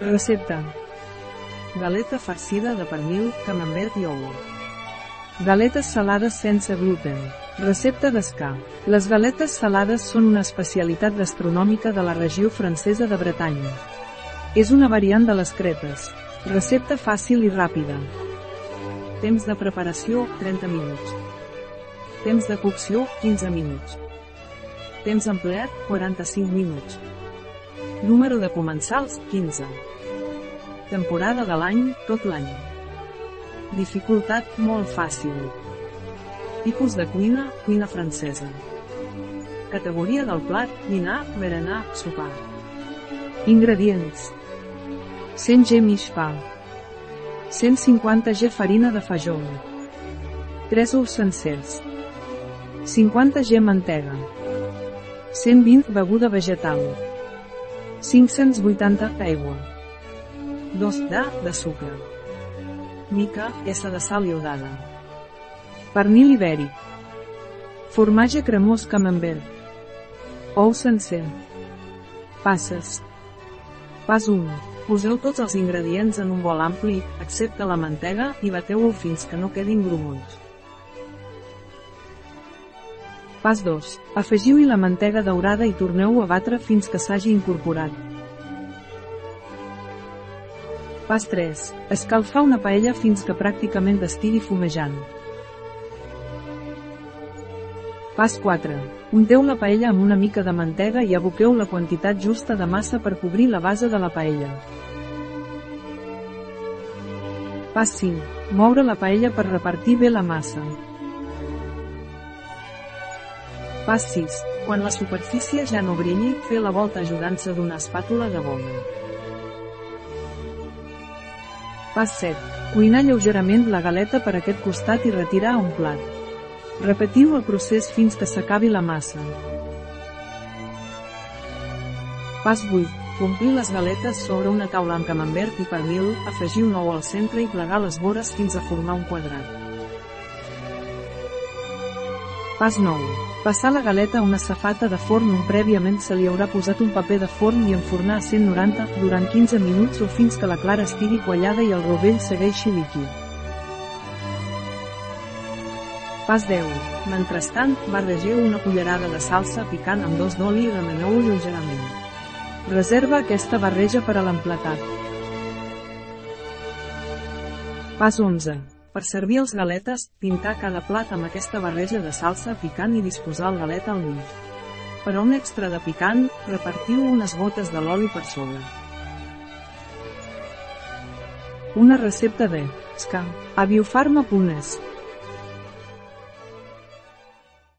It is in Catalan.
Recepta. Galeta farcida de pernil, camembert i ou. Galetes salades sense gluten. Recepta d'esca. Les galetes salades són una especialitat gastronòmica de la regió francesa de Bretanya. És una variant de les crepes. Recepta fàcil i ràpida. Temps de preparació, 30 minuts. Temps de cocció, 15 minuts. Temps empleat, 45 minuts. Número de comensals, 15. Temporada de l'any, tot l'any. Dificultat, molt fàcil. Tipus de cuina, cuina francesa. Categoria del plat, dinar, berenar, sopar. Ingredients. 100 g mig pa. 150 g farina de fajol. 3 ous sencers. 50 g mantega. 120 beguda vegetal. 580 aigua. 2 d de sucre. Mica, S de sal iodada. Pernil ibèric. Formatge cremós camembert. Ou sencer. Passes. Pas 1. Poseu tots els ingredients en un bol ampli, excepte la mantega, i bateu-ho fins que no quedin grumolls. Pas 2. Afegiu-hi la mantega daurada i torneu a batre fins que s'hagi incorporat. Pas 3. Escalfar una paella fins que pràcticament estigui fumejant. Pas 4. Unteu la paella amb una mica de mantega i aboqueu la quantitat justa de massa per cobrir la base de la paella. Pas 5. Moure la paella per repartir bé la massa. Pas 6. Quan la superfície ja no brilli, fer la volta ajudant-se d'una espàtula de goma. Pas 7. Cuinar lleugerament la galeta per aquest costat i retirar un plat. Repetiu el procés fins que s'acabi la massa. Pas 8. Omplir les galetes sobre una taula amb camembert i pernil, afegir un ou al centre i plegar les vores fins a formar un quadrat. Pas 9. Passar la galeta a una safata de forn on prèviament se li haurà posat un paper de forn i enfornar a 190 durant 15 minuts o fins que la clara estigui quallada i el rovell segueixi líquid. Pas 10. Mentrestant, barregeu una cullerada de salsa picant amb dos d'oli i remeneu-ho lleugerament. Reserva aquesta barreja per a l'emplatat. Pas 11. Per servir els galetes, pintar cada plat amb aquesta barreja de salsa picant i disposar el galet al mig. Per a un extra de picant, repartiu unes gotes de l'oli per sobre. Una recepta de Ska, a biofarma.es